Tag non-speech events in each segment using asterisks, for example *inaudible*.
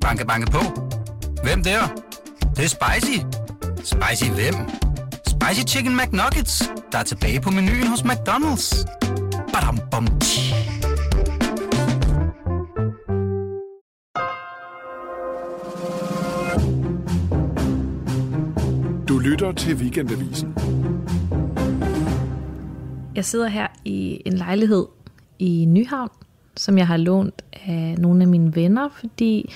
Banke, banke på. Hvem der? Det, det er spicy. Spicy hvem? Spicy Chicken McNuggets, der er tilbage på menuen hos McDonald's. Badum, bom, tji. Du lytter til Weekendavisen. Jeg sidder her i en lejlighed i Nyhavn, som jeg har lånt af nogle af mine venner, fordi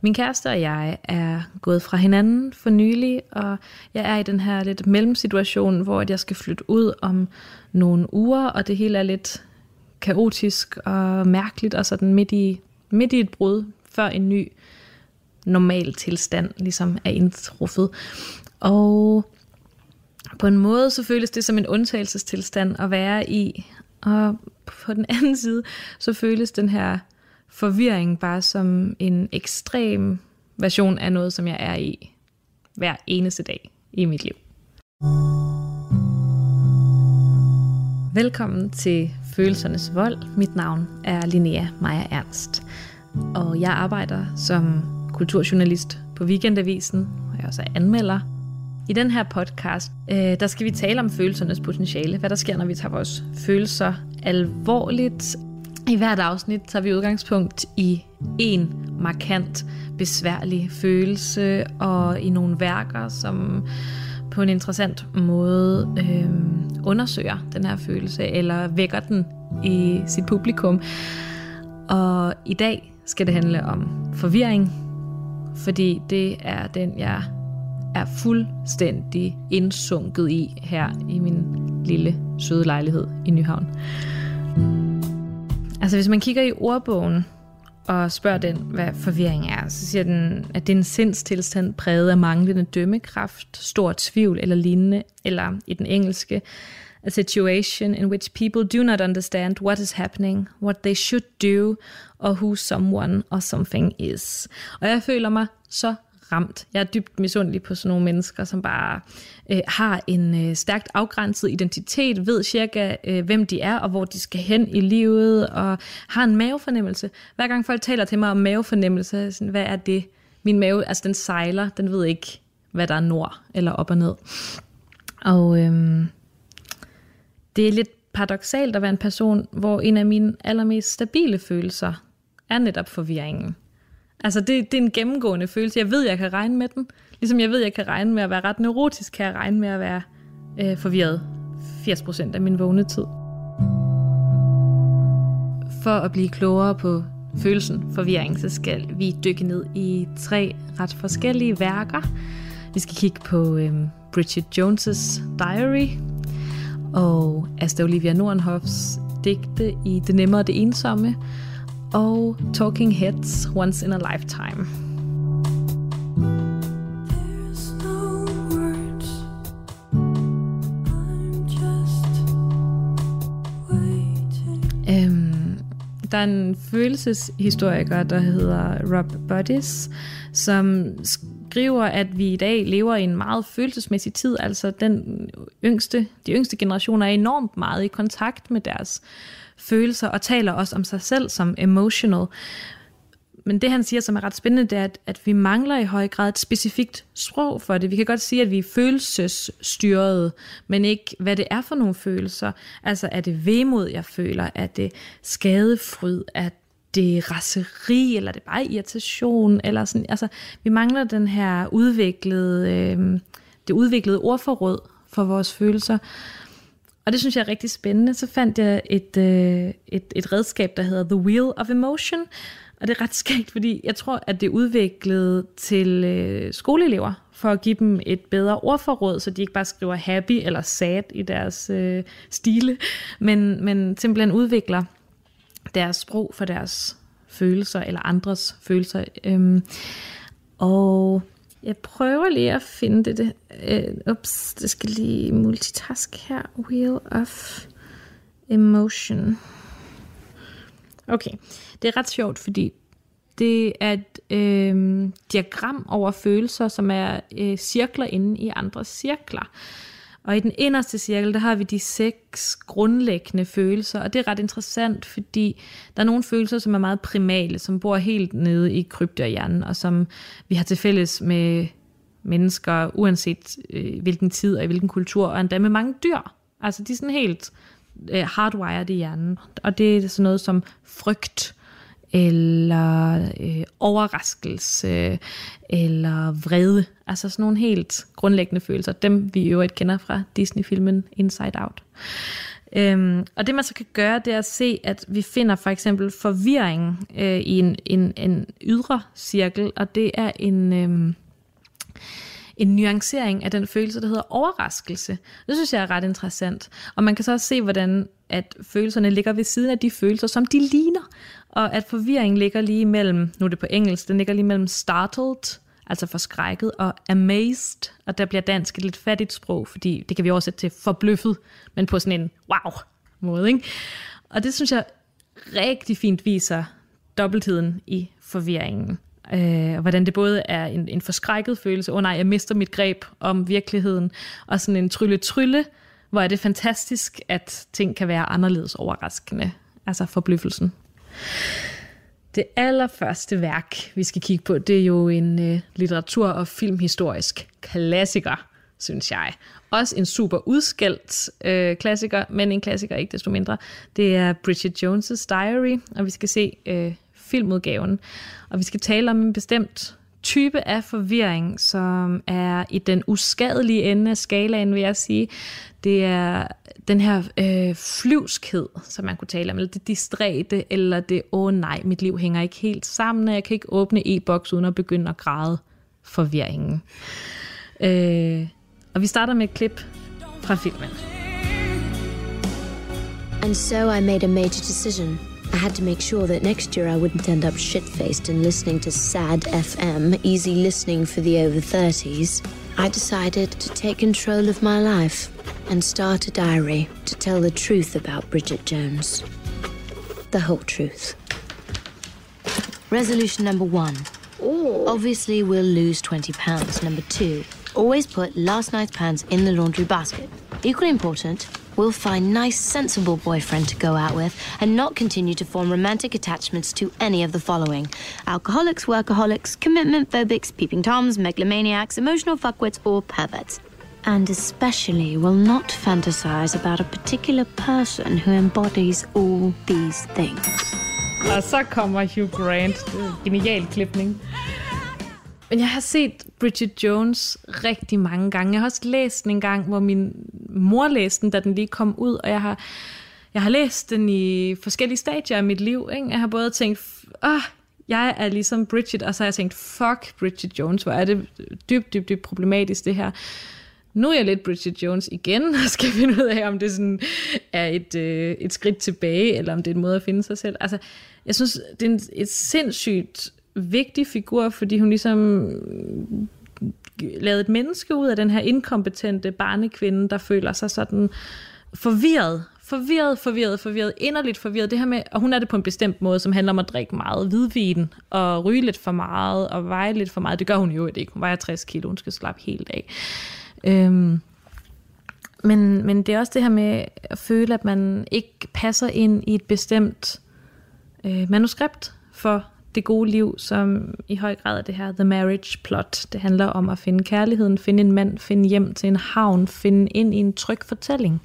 min kæreste og jeg er gået fra hinanden for nylig, og jeg er i den her lidt mellemsituation, hvor jeg skal flytte ud om nogle uger, og det hele er lidt kaotisk og mærkeligt, og sådan midt i, midt i et brud, før en ny normal tilstand ligesom er indtruffet. Og på en måde så føles det som en undtagelsestilstand at være i, og på den anden side så føles den her forvirring bare som en ekstrem version af noget, som jeg er i hver eneste dag i mit liv. Velkommen til Følelsernes Vold. Mit navn er Linnea Maja Ernst, og jeg arbejder som kulturjournalist på Weekendavisen, og jeg også er anmelder. I den her podcast, øh, der skal vi tale om følelsernes potentiale, hvad der sker, når vi tager vores følelser alvorligt. I hvert afsnit tager vi udgangspunkt i en markant, besværlig følelse, og i nogle værker, som på en interessant måde øh, undersøger den her følelse, eller vækker den i sit publikum. Og i dag skal det handle om forvirring, fordi det er den, jeg er fuldstændig indsunket i her i min lille søde lejlighed i Nyhavn. Altså hvis man kigger i ordbogen og spørger den, hvad forvirring er, så siger den, at det er en sindstilstand præget af manglende dømmekraft, stor tvivl eller lignende, eller i den engelske, a situation in which people do not understand what is happening, what they should do, or who someone or something is. Og jeg føler mig så ramt. Jeg er dybt misundelig på sådan nogle mennesker, som bare øh, har en øh, stærkt afgrænset identitet, ved cirka, øh, hvem de er og hvor de skal hen i livet, og har en mavefornemmelse. Hver gang folk taler til mig om mavefornemmelse, sådan, hvad er det? Min mave, altså den sejler, den ved ikke, hvad der er nord eller op og ned. Og øhm, det er lidt paradoxalt at være en person, hvor en af mine allermest stabile følelser er netop forvirringen. Altså det, det er en gennemgående følelse. Jeg ved, jeg kan regne med den. Ligesom jeg ved, jeg kan regne med at være ret neurotisk, kan jeg regne med at være øh, forvirret 80% af min vågne tid. For at blive klogere på følelsen forvirring, så skal vi dykke ned i tre ret forskellige værker. Vi skal kigge på øh, Bridget Jones' Diary og Asta Olivia Nordenhoffs digte i Det nemme og det ensomme, og Talking Heads Once in a Lifetime. Øhm, der er en følelseshistoriker, der hedder Rob Buddies, som skriver, at vi i dag lever i en meget følelsesmæssig tid. Altså den yngste, de yngste generationer er enormt meget i kontakt med deres følelser, og taler også om sig selv som emotional. Men det han siger, som er ret spændende, det er, at, at vi mangler i høj grad et specifikt sprog for det. Vi kan godt sige, at vi er følelsesstyrede, men ikke hvad det er for nogle følelser. Altså er det vemod, jeg føler? Er det skadefryd? Er det raseri? Eller er det bare irritation? Eller sådan, altså, vi mangler den her udviklede, øh, det udviklede ordforråd for vores følelser. Og det synes jeg er rigtig spændende. Så fandt jeg et, øh, et, et redskab, der hedder The Wheel of Emotion. Og det er ret skægt, fordi jeg tror, at det er udviklet til øh, skoleelever, for at give dem et bedre ordforråd, så de ikke bare skriver happy eller sad i deres øh, stile, men, men simpelthen udvikler deres sprog for deres følelser eller andres følelser. Øhm, og jeg prøver lige at finde det. det uh, ups, det skal lige multitask her. Wheel of Emotion. Okay, det er ret sjovt, fordi det er et øh, diagram over følelser, som er øh, cirkler inde i andre cirkler. Og i den inderste cirkel, der har vi de seks grundlæggende følelser, og det er ret interessant, fordi der er nogle følelser, som er meget primale, som bor helt nede i kryptohjernen, og som vi har til fælles med mennesker, uanset øh, hvilken tid og i hvilken kultur, og endda med mange dyr. Altså de er sådan helt øh, hardwired i hjernen. Og det er sådan noget som frygt, eller øh, overraskelse, eller vrede. Altså sådan nogle helt grundlæggende følelser. Dem vi i øvrigt kender fra Disney-filmen Inside Out. Øhm, og det man så kan gøre, det er at se, at vi finder for eksempel forvirring øh, i en, en, en ydre cirkel, og det er en... Øh, en nuancering af den følelse, der hedder overraskelse. Det synes jeg er ret interessant. Og man kan så også se, hvordan at følelserne ligger ved siden af de følelser, som de ligner. Og at forvirring ligger lige mellem, nu er det på engelsk, den ligger lige mellem startled, altså forskrækket, og amazed, og der bliver dansk et lidt fattigt sprog, fordi det kan vi oversætte til forbløffet, men på sådan en wow måde. Ikke? Og det synes jeg rigtig fint viser dobbeltheden i forvirringen. Øh, hvordan det både er en, en forskrækket følelse, åh oh nej, jeg mister mit greb om virkeligheden, og sådan en trylle-trylle, hvor er det fantastisk, at ting kan være anderledes overraskende. Altså forbløffelsen. Det allerførste værk, vi skal kigge på, det er jo en øh, litteratur- og filmhistorisk klassiker, synes jeg. Også en super udskældt øh, klassiker, men en klassiker ikke desto mindre. Det er Bridget Jones' Diary, og vi skal se øh, filmudgaven. Og vi skal tale om en bestemt type af forvirring, som er i den uskadelige ende af skalaen, vil jeg sige. Det er den her øh, flyvskhed, som man kunne tale om, eller det distræte, eller det, åh oh, nej, mit liv hænger ikke helt sammen, og jeg kan ikke åbne e-boks uden at begynde at græde forvirringen. Øh, og vi starter med et klip fra filmen. And so I made a major decision. I had to make sure that next year I wouldn't end up shit faced and listening to sad FM, easy listening for the over 30s. I decided to take control of my life and start a diary to tell the truth about Bridget Jones. The whole truth. Resolution number one. Obviously, we'll lose £20. Number two, always put last night's pants in the laundry basket. Equally important, we'll find nice, sensible boyfriend to go out with and not continue to form romantic attachments to any of the following alcoholics, workaholics, commitment phobics, peeping toms, megalomaniacs, emotional fuckwits, or perverts. And especially will not fantasize about a particular person who embodies all these things. Og så kommer Hugh Grant. Genial klipning. Men jeg har set Bridget Jones rigtig mange gange. Jeg har også læst den en gang, hvor min mor læste den, da den lige kom ud, og jeg har, jeg har læst den i forskellige stadier af mit liv. Ikke? Jeg har både tænkt, åh, jeg er ligesom Bridget, og så har jeg tænkt, fuck Bridget Jones, hvor er det dybt, dybt, dybt problematisk det her. Nu er jeg lidt Bridget Jones igen, *laughs* og skal finde ud af, om det sådan er et, øh, et skridt tilbage, eller om det er en måde at finde sig selv. Altså, jeg synes, det er en, et sindssygt vigtig figur, fordi hun ligesom mm, lavede et menneske ud af den her inkompetente barnekvinde, der føler sig sådan forvirret, forvirret, forvirret, forvirret, inderligt forvirret. Det her med, og hun er det på en bestemt måde, som handler om at drikke meget hvidvin, og ryge lidt for meget, og veje lidt for meget. Det gør hun jo ikke. Hun vejer 60 kilo, hun skal slappe helt af. Øhm, men, men det er også det her med at føle, at man ikke passer ind i et bestemt øh, manuskript for det gode liv, som i høj grad er det her The Marriage Plot. Det handler om at finde kærligheden, finde en mand, finde hjem til en havn, finde ind i en tryg fortælling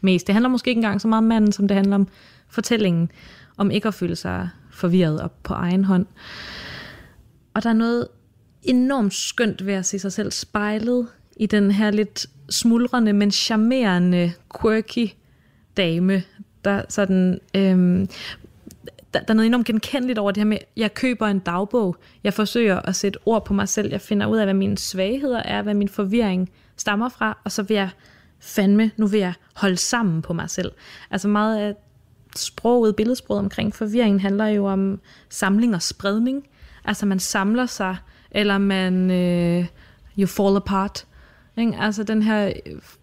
mest. Det handler måske ikke engang så meget om manden, som det handler om fortællingen, om ikke at føle sig forvirret op på egen hånd. Og der er noget enormt skønt ved at se sig selv spejlet i den her lidt smuldrende, men charmerende, quirky dame, der sådan øhm, der, der er noget enormt genkendeligt over det her med, jeg køber en dagbog, jeg forsøger at sætte ord på mig selv, jeg finder ud af, hvad mine svagheder er, hvad min forvirring stammer fra, og så vil jeg fandme, nu vil jeg holde sammen på mig selv. Altså meget af sproget, billedsproget omkring forvirringen handler jo om samling og spredning. Altså man samler sig, eller man øh, you fall apart. Ikke? Altså den her øh,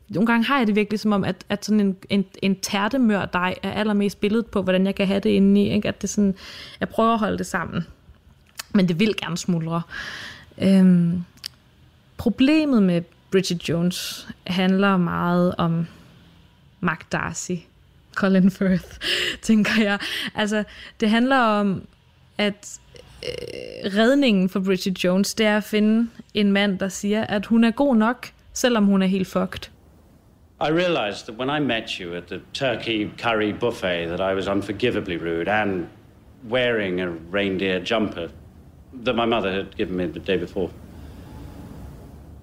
nogle gange har jeg det virkelig som om, at, at sådan en, en, en tærtemør dig er allermest billedet på, hvordan jeg kan have det indeni. i. Ikke? At det sådan, jeg prøver at holde det sammen. Men det vil gerne smuldre. Øhm, problemet med Bridget Jones handler meget om Mark Darcy, Colin Firth, *laughs* tænker jeg. Altså, det handler om, at øh, redningen for Bridget Jones, det er at finde en mand, der siger, at hun er god nok, selvom hun er helt fucked. I realized that when I met you at the turkey curry buffet that I was unforgivably rude and wearing a reindeer jumper that my mother had given me the day before.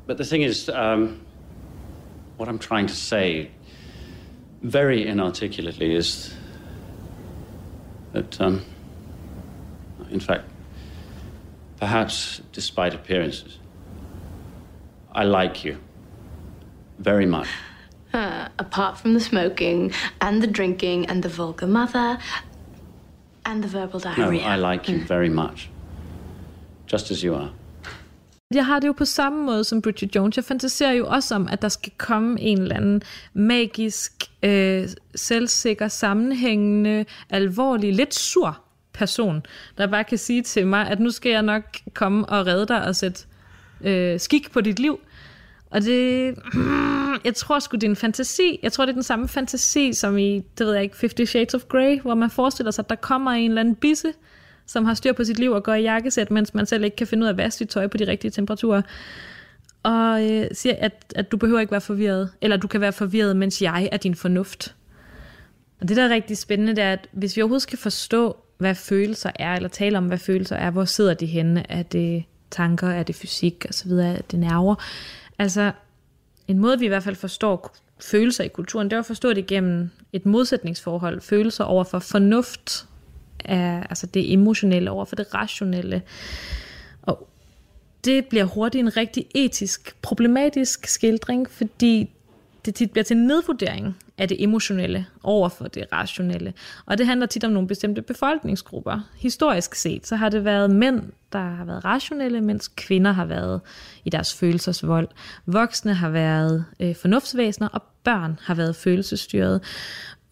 But the thing is, um, what I'm trying to say very inarticulately is that, um, in fact, perhaps despite appearances, I like you very much. Uh, apart from the smoking and the drinking and the vulgar mother and the verbal No, diarrhea. I like you very much. Just as you are. Jeg har det jo på samme måde som Bridget Jones. Jeg fantaserer jo også om, at der skal komme en eller anden magisk, øh, selvsikker, sammenhængende, alvorlig, lidt sur person, der bare kan sige til mig, at nu skal jeg nok komme og redde dig og sætte øh, skik på dit liv. Og det, mm, jeg tror sgu, det er en fantasi. Jeg tror, det er den samme fantasi, som i, det ved jeg ikke, Fifty Shades of Grey, hvor man forestiller sig, at der kommer en eller anden bisse, som har styr på sit liv og går i jakkesæt, mens man selv ikke kan finde ud af at vaske sit tøj på de rigtige temperaturer. Og øh, siger, at, at du behøver ikke være forvirret, eller du kan være forvirret, mens jeg er din fornuft. Og det, der er rigtig spændende, det er, at hvis vi overhovedet skal forstå, hvad følelser er, eller tale om, hvad følelser er, hvor sidder de henne? Er det tanker, er det fysik osv., er det nerver? Altså, en måde, vi i hvert fald forstår følelser i kulturen, det er at forstå det gennem et modsætningsforhold. Følelser over for fornuft, er, altså det emotionelle over for det rationelle. Og det bliver hurtigt en rigtig etisk, problematisk skildring, fordi det tit bliver til en nedvurdering af det emotionelle over for det rationelle. Og det handler tit om nogle bestemte befolkningsgrupper. Historisk set, så har det været mænd, der har været rationelle, mens kvinder har været i deres følelsesvold. Voksne har været øh, fornuftsvæsener, og børn har været følelsesstyret.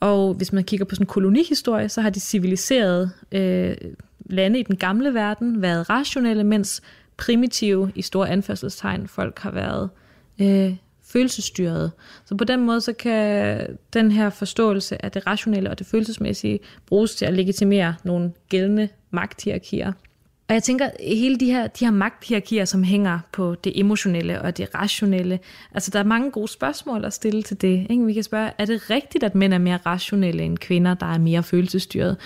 Og hvis man kigger på sådan en kolonihistorie, så har de civiliserede øh, lande i den gamle verden været rationelle, mens primitive, i store anførselstegn, folk har været øh, følelsesstyret. Så på den måde, så kan den her forståelse af det rationelle og det følelsesmæssige bruges til at legitimere nogle gældende magthierarkier. Og jeg tænker, hele de her, de her magthierarkier, som hænger på det emotionelle og det rationelle, altså der er mange gode spørgsmål at stille til det. Ikke? Vi kan spørge, er det rigtigt, at mænd er mere rationelle end kvinder, der er mere følelsesstyret?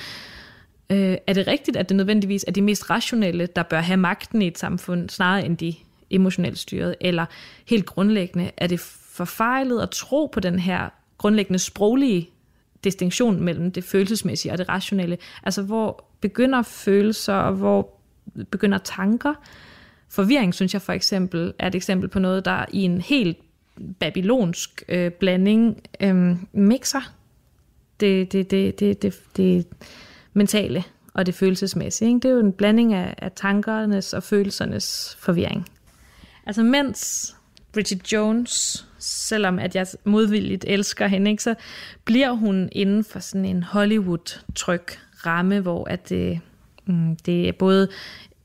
Øh, er det rigtigt, at det nødvendigvis er de mest rationelle, der bør have magten i et samfund, snarere end de emotionelt styret? Eller helt grundlæggende, er det forfejlet at tro på den her grundlæggende sproglige distinktion mellem det følelsesmæssige og det rationelle? Altså hvor begynder følelser, og hvor begynder tanker? Forvirring, synes jeg for eksempel, er et eksempel på noget, der i en helt babylonsk øh, blanding øh, mixer det, det, det, det, det, det mentale og det følelsesmæssige. Ikke? Det er jo en blanding af, af tankernes og følelsernes forvirring. Altså mens Bridget Jones, selvom at jeg modvilligt elsker hende, ikke, så bliver hun inden for sådan en Hollywood-tryk ramme, hvor at det, mm, det er både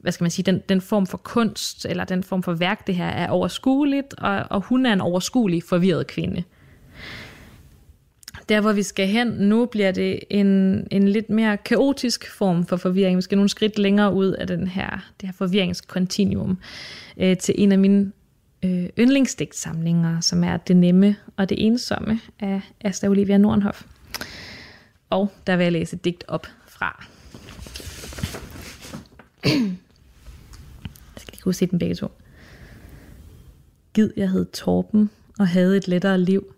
hvad skal man sige, den, den form for kunst, eller den form for værk, det her er overskueligt, og, og hun er en overskuelig, forvirret kvinde. Der, hvor vi skal hen nu, bliver det en, en lidt mere kaotisk form for forvirring. Vi skal nogle skridt længere ud af den her, det her forvirringskontinuum øh, til en af mine øh, yndlingsdigtsamlinger, som er Det Nemme og Det Ensomme af Asta Olivia Nordenhof. Og der vil jeg læse et digt op fra. jeg skal lige kunne se dem begge to. Gid jeg hed Torben og havde et lettere liv,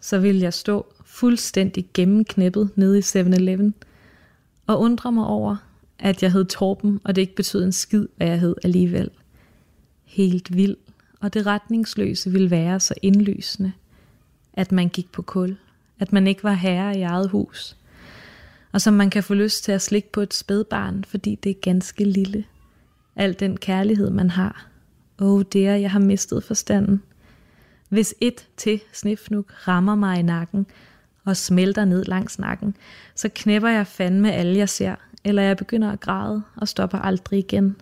så ville jeg stå fuldstændig gennemknæppet nede i 7-Eleven og undre mig over, at jeg hed Torben, og det ikke betød en skid, hvad jeg hed alligevel. Helt vild, og det retningsløse ville være så indlysende, at man gik på kul, at man ikke var herre i eget hus, og som man kan få lyst til at slikke på et spædbarn, fordi det er ganske lille. Al den kærlighed, man har. Åh, oh, det jeg har mistet forstanden. Hvis et til snifnuk rammer mig i nakken og smelter ned langs nakken, så knæpper jeg fandme alle, jeg ser, eller jeg begynder at græde og stopper aldrig igen.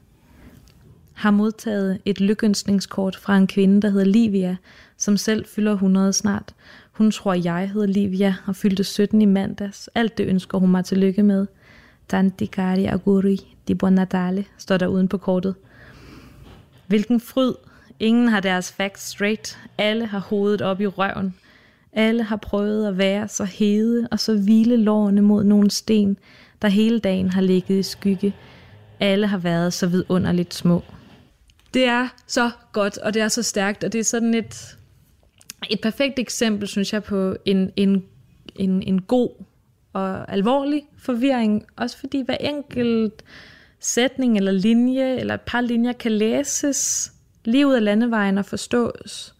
har modtaget et lykønsningskort fra en kvinde, der hedder Livia, som selv fylder 100 snart. Hun tror, jeg hedder Livia og fyldte 17 i mandags. Alt det ønsker hun mig til lykke med. Tanti cari auguri di buon Natale, står der uden på kortet. Hvilken fryd. Ingen har deres facts straight. Alle har hovedet op i røven. Alle har prøvet at være så hede og så hvile lårene mod nogle sten, der hele dagen har ligget i skygge. Alle har været så vidunderligt små. Det er så godt, og det er så stærkt, og det er sådan et, et perfekt eksempel, synes jeg, på en, en, en, en god og alvorlig forvirring. Også fordi hver enkelt sætning eller linje, eller et par linjer, kan læses livet af landevejen og forstås.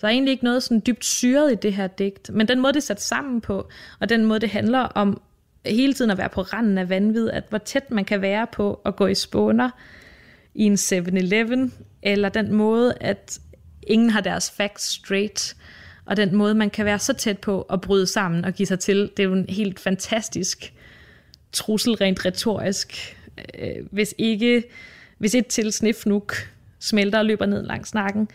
Der er egentlig ikke noget sådan dybt syret i det her digt, men den måde, det er sat sammen på, og den måde, det handler om hele tiden at være på randen af vanvid, at hvor tæt man kan være på at gå i spåner i en 7-Eleven, eller den måde, at ingen har deres facts straight, og den måde, man kan være så tæt på at bryde sammen og give sig til, det er jo en helt fantastisk trussel rent retorisk. Øh, hvis ikke, hvis et til snifnuk smelter og løber ned langs nakken,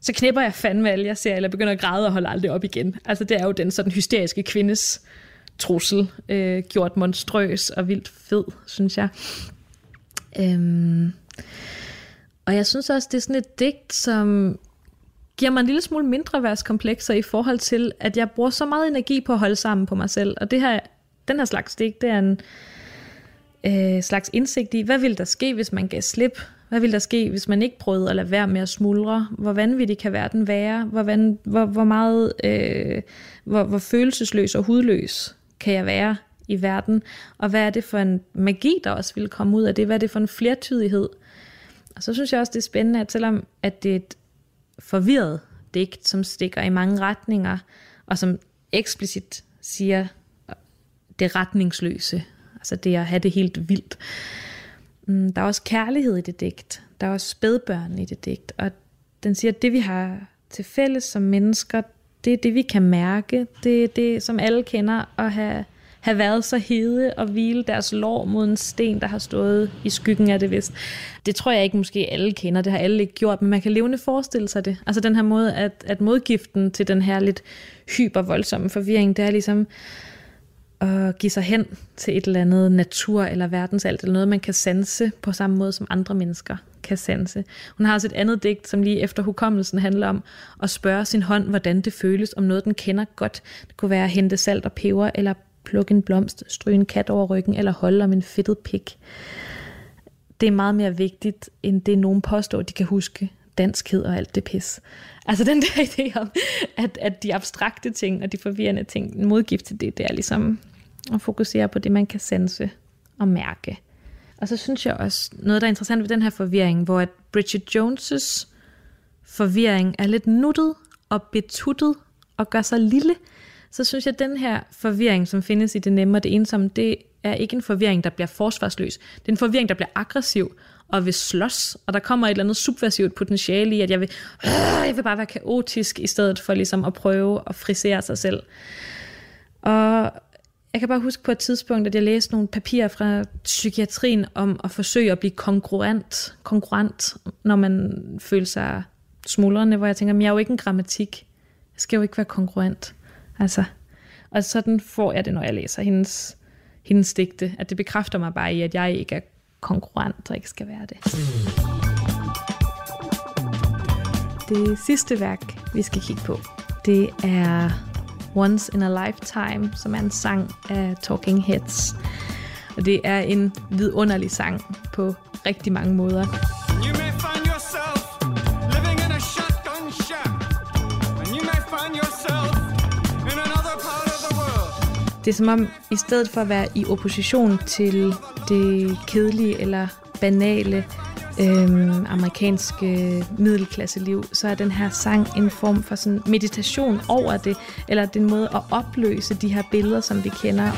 så knipper jeg fandme alle, jeg ser, eller begynder at græde og holde aldrig op igen. Altså det er jo den sådan hysteriske kvindes trussel, øh, gjort monstrøs og vildt fed, synes jeg. Øhm, og jeg synes også, det er sådan et digt, som giver mig en lille smule mindre værtskomplekser i forhold til, at jeg bruger så meget energi på at holde sammen på mig selv. Og det her, den her slags digt, det er en øh, slags indsigt i, hvad vil der ske, hvis man gav slip? Hvad ville der ske, hvis man ikke prøvede at lade være med at smuldre? Hvor vanvittig kan verden være? Hvor, van, hvor, hvor meget, øh, hvor, hvor følelsesløs og hudløs kan jeg være i verden? Og hvad er det for en magi, der også vil komme ud af det? Hvad er det for en flertydighed? Og så synes jeg også, det er spændende, at selvom at det er et forvirret digt, som stikker i mange retninger, og som eksplicit siger det retningsløse, altså det at have det helt vildt. Mm, der er også kærlighed i det digt, der er også spædbørn i det digt, og den siger, at det vi har til fælles som mennesker, det er det, vi kan mærke, det er det, som alle kender, at have have været så hede og hvile deres lår mod en sten, der har stået i skyggen af det vist. Det tror jeg ikke måske alle kender, det har alle ikke gjort, men man kan levende forestille sig det. Altså den her måde, at, at modgiften til den her lidt hypervoldsomme forvirring, det er ligesom at give sig hen til et eller andet natur eller verdensalt, eller noget, man kan sanse på samme måde, som andre mennesker kan sanse. Hun har også et andet digt, som lige efter hukommelsen handler om at spørge sin hånd, hvordan det føles, om noget, den kender godt. Det kunne være at hente salt og peber, eller plukke en blomst, stryge en kat over ryggen eller holde om en fedtet pik. Det er meget mere vigtigt, end det nogen påstår, de kan huske danskhed og alt det pis. Altså den der *laughs* idé om, at, at de abstrakte ting og de forvirrende ting, en modgift til det, det er ligesom at fokusere på det, man kan sanse og mærke. Og så synes jeg også, noget der er interessant ved den her forvirring, hvor at Bridget Jones' forvirring er lidt nuttet og betuttet og gør sig lille, så synes jeg, at den her forvirring, som findes i det nemme og det ensomme, det er ikke en forvirring, der bliver forsvarsløs. Det er en forvirring, der bliver aggressiv og vil slås, og der kommer et eller andet subversivt potentiale i, at jeg vil, øh, jeg vil bare være kaotisk, i stedet for ligesom at prøve at frisere sig selv. Og jeg kan bare huske på et tidspunkt, at jeg læste nogle papirer fra psykiatrien om at forsøge at blive kongruent, kongruent når man føler sig smuldrende, hvor jeg tænker, at jeg er jo ikke en grammatik. Jeg skal jo ikke være kongruent. Altså, og sådan får jeg det, når jeg læser hendes, hendes digte, at det bekræfter mig bare i, at jeg ikke er konkurrent og ikke skal være det. Det sidste værk, vi skal kigge på, det er Once in a Lifetime, som er en sang af Talking Heads. Og det er en vidunderlig sang på rigtig mange måder. Det er som om, i stedet for at være i opposition til det kedelige eller banale øhm, amerikanske middelklasseliv, så er den her sang en form for sådan meditation over det, eller den måde at opløse de her billeder, som vi kender.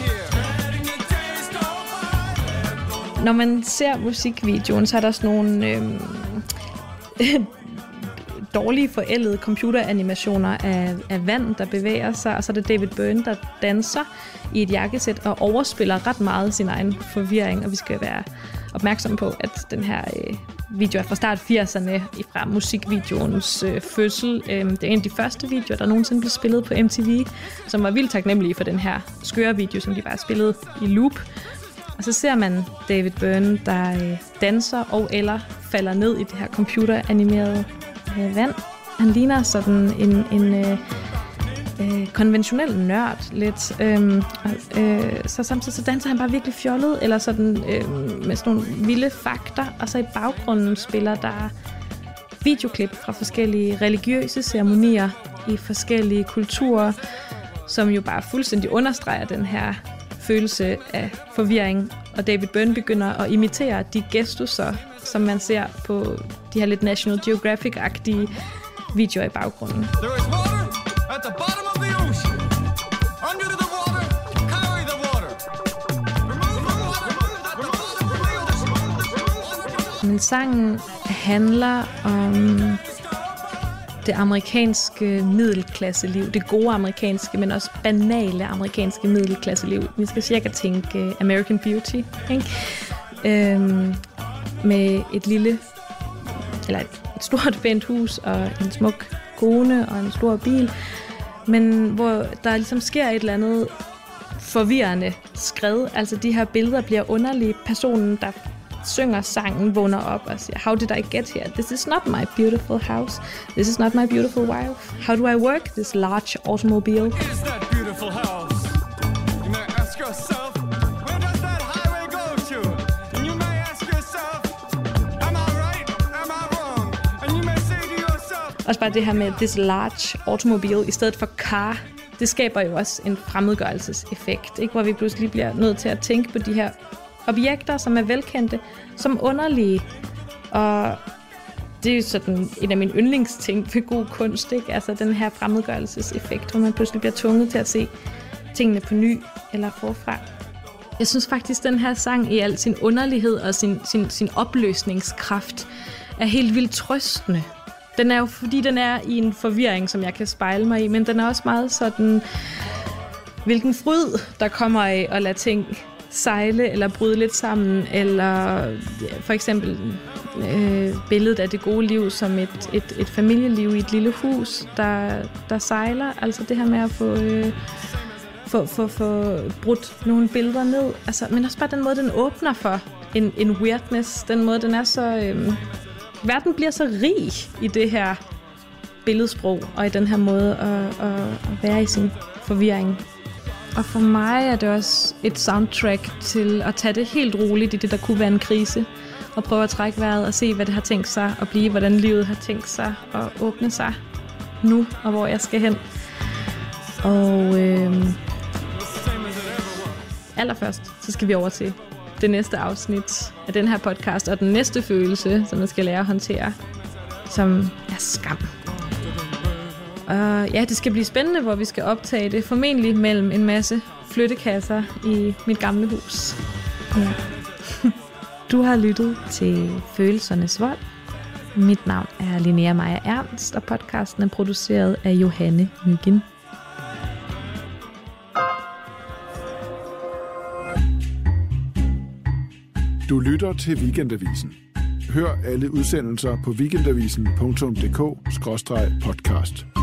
Når man ser musikvideoen, så er der sådan nogle øhm, *laughs* dårlige forældede computeranimationer af, af vand, der bevæger sig, og så er det David Byrne, der danser i et jakkesæt og overspiller ret meget sin egen forvirring, og vi skal være opmærksom på, at den her øh, video er fra start 80'erne, fra musikvideoens øh, fødsel. Øh, det er en af de første videoer, der nogensinde blev spillet på MTV, som var vildt taknemmelige for den her skøre video, som de bare spillede i loop. Og så ser man David Byrne, der øh, danser og eller falder ned i det her computeranimerede øh, vand. Han ligner sådan en, en øh, øh, konventionel nørd lidt. Øhm, øh, så samtidig så danser han bare virkelig fjollet, eller sådan øh, med sådan nogle vilde fakter. Og så i baggrunden spiller der videoklip fra forskellige religiøse ceremonier i forskellige kulturer, som jo bare fuldstændig understreger den her følelse af forvirring. Og David Byrne begynder at imitere de gestusser, som man ser på de her lidt National Geographic-agtige videoer i baggrunden. There is water at the bottom of the ocean. Under the water, carry the water. Men sangen handler om det amerikanske middelklasseliv, det gode amerikanske, men også banale amerikanske middelklasseliv. Vi skal cirka tænke American Beauty, ikke? Øhm, med et lille, eller et, et stort *laughs* pænt hus og en smuk kone og en stor bil, men hvor der ligesom sker et eller andet forvirrende skred. Altså de her billeder bliver underlige. Personen, der synger sangen, vågner op og siger, How did I get here? This is not my beautiful house. This is not my beautiful wife. How do I work this large automobile? Is that beautiful house? You may ask yourself, Også bare det her med this large automobile i stedet for car det skaber jo også en fremmedgørelseseffekt, ikke? hvor vi pludselig bliver nødt til at tænke på de her objekter, som er velkendte, som underlige. Og det er jo sådan en af mine yndlingsting ved god kunst, ikke? Altså den her fremmedgørelseseffekt, hvor man pludselig bliver tvunget til at se tingene på ny eller forfra. Jeg synes faktisk, den her sang i al sin underlighed og sin, sin, sin opløsningskraft er helt vildt trøstende. Den er jo, fordi den er i en forvirring, som jeg kan spejle mig i, men den er også meget sådan, hvilken fryd, der kommer af at lade ting sejle eller bryde lidt sammen, eller for eksempel øh, billedet af det gode liv som et, et, et familieliv i et lille hus, der, der sejler. Altså det her med at få, øh, få, få, få brudt nogle billeder ned. Altså, men også bare den måde, den åbner for en, en weirdness. Den måde, den er så... Øh, verden bliver så rig i det her billedsprog, og i den her måde at, at, at være i sin forvirring. Og for mig er det også et soundtrack til at tage det helt roligt i det, der kunne være en krise. Og prøve at trække vejret og se, hvad det har tænkt sig at blive, hvordan livet har tænkt sig at åbne sig nu, og hvor jeg skal hen. Og øh, allerførst, så skal vi over til det næste afsnit af den her podcast, og den næste følelse, som man skal lære at håndtere, som er skam. Og ja, det skal blive spændende, hvor vi skal optage det. Formentlig mellem en masse flyttekasser i mit gamle hus. Ja. Du har lyttet til Følelsernes Vold. Mit navn er Linnea Maja Ernst, og podcasten er produceret af Johanne Myggen. Du lytter til Weekendavisen. Hør alle udsendelser på weekendavisen.dk-podcast.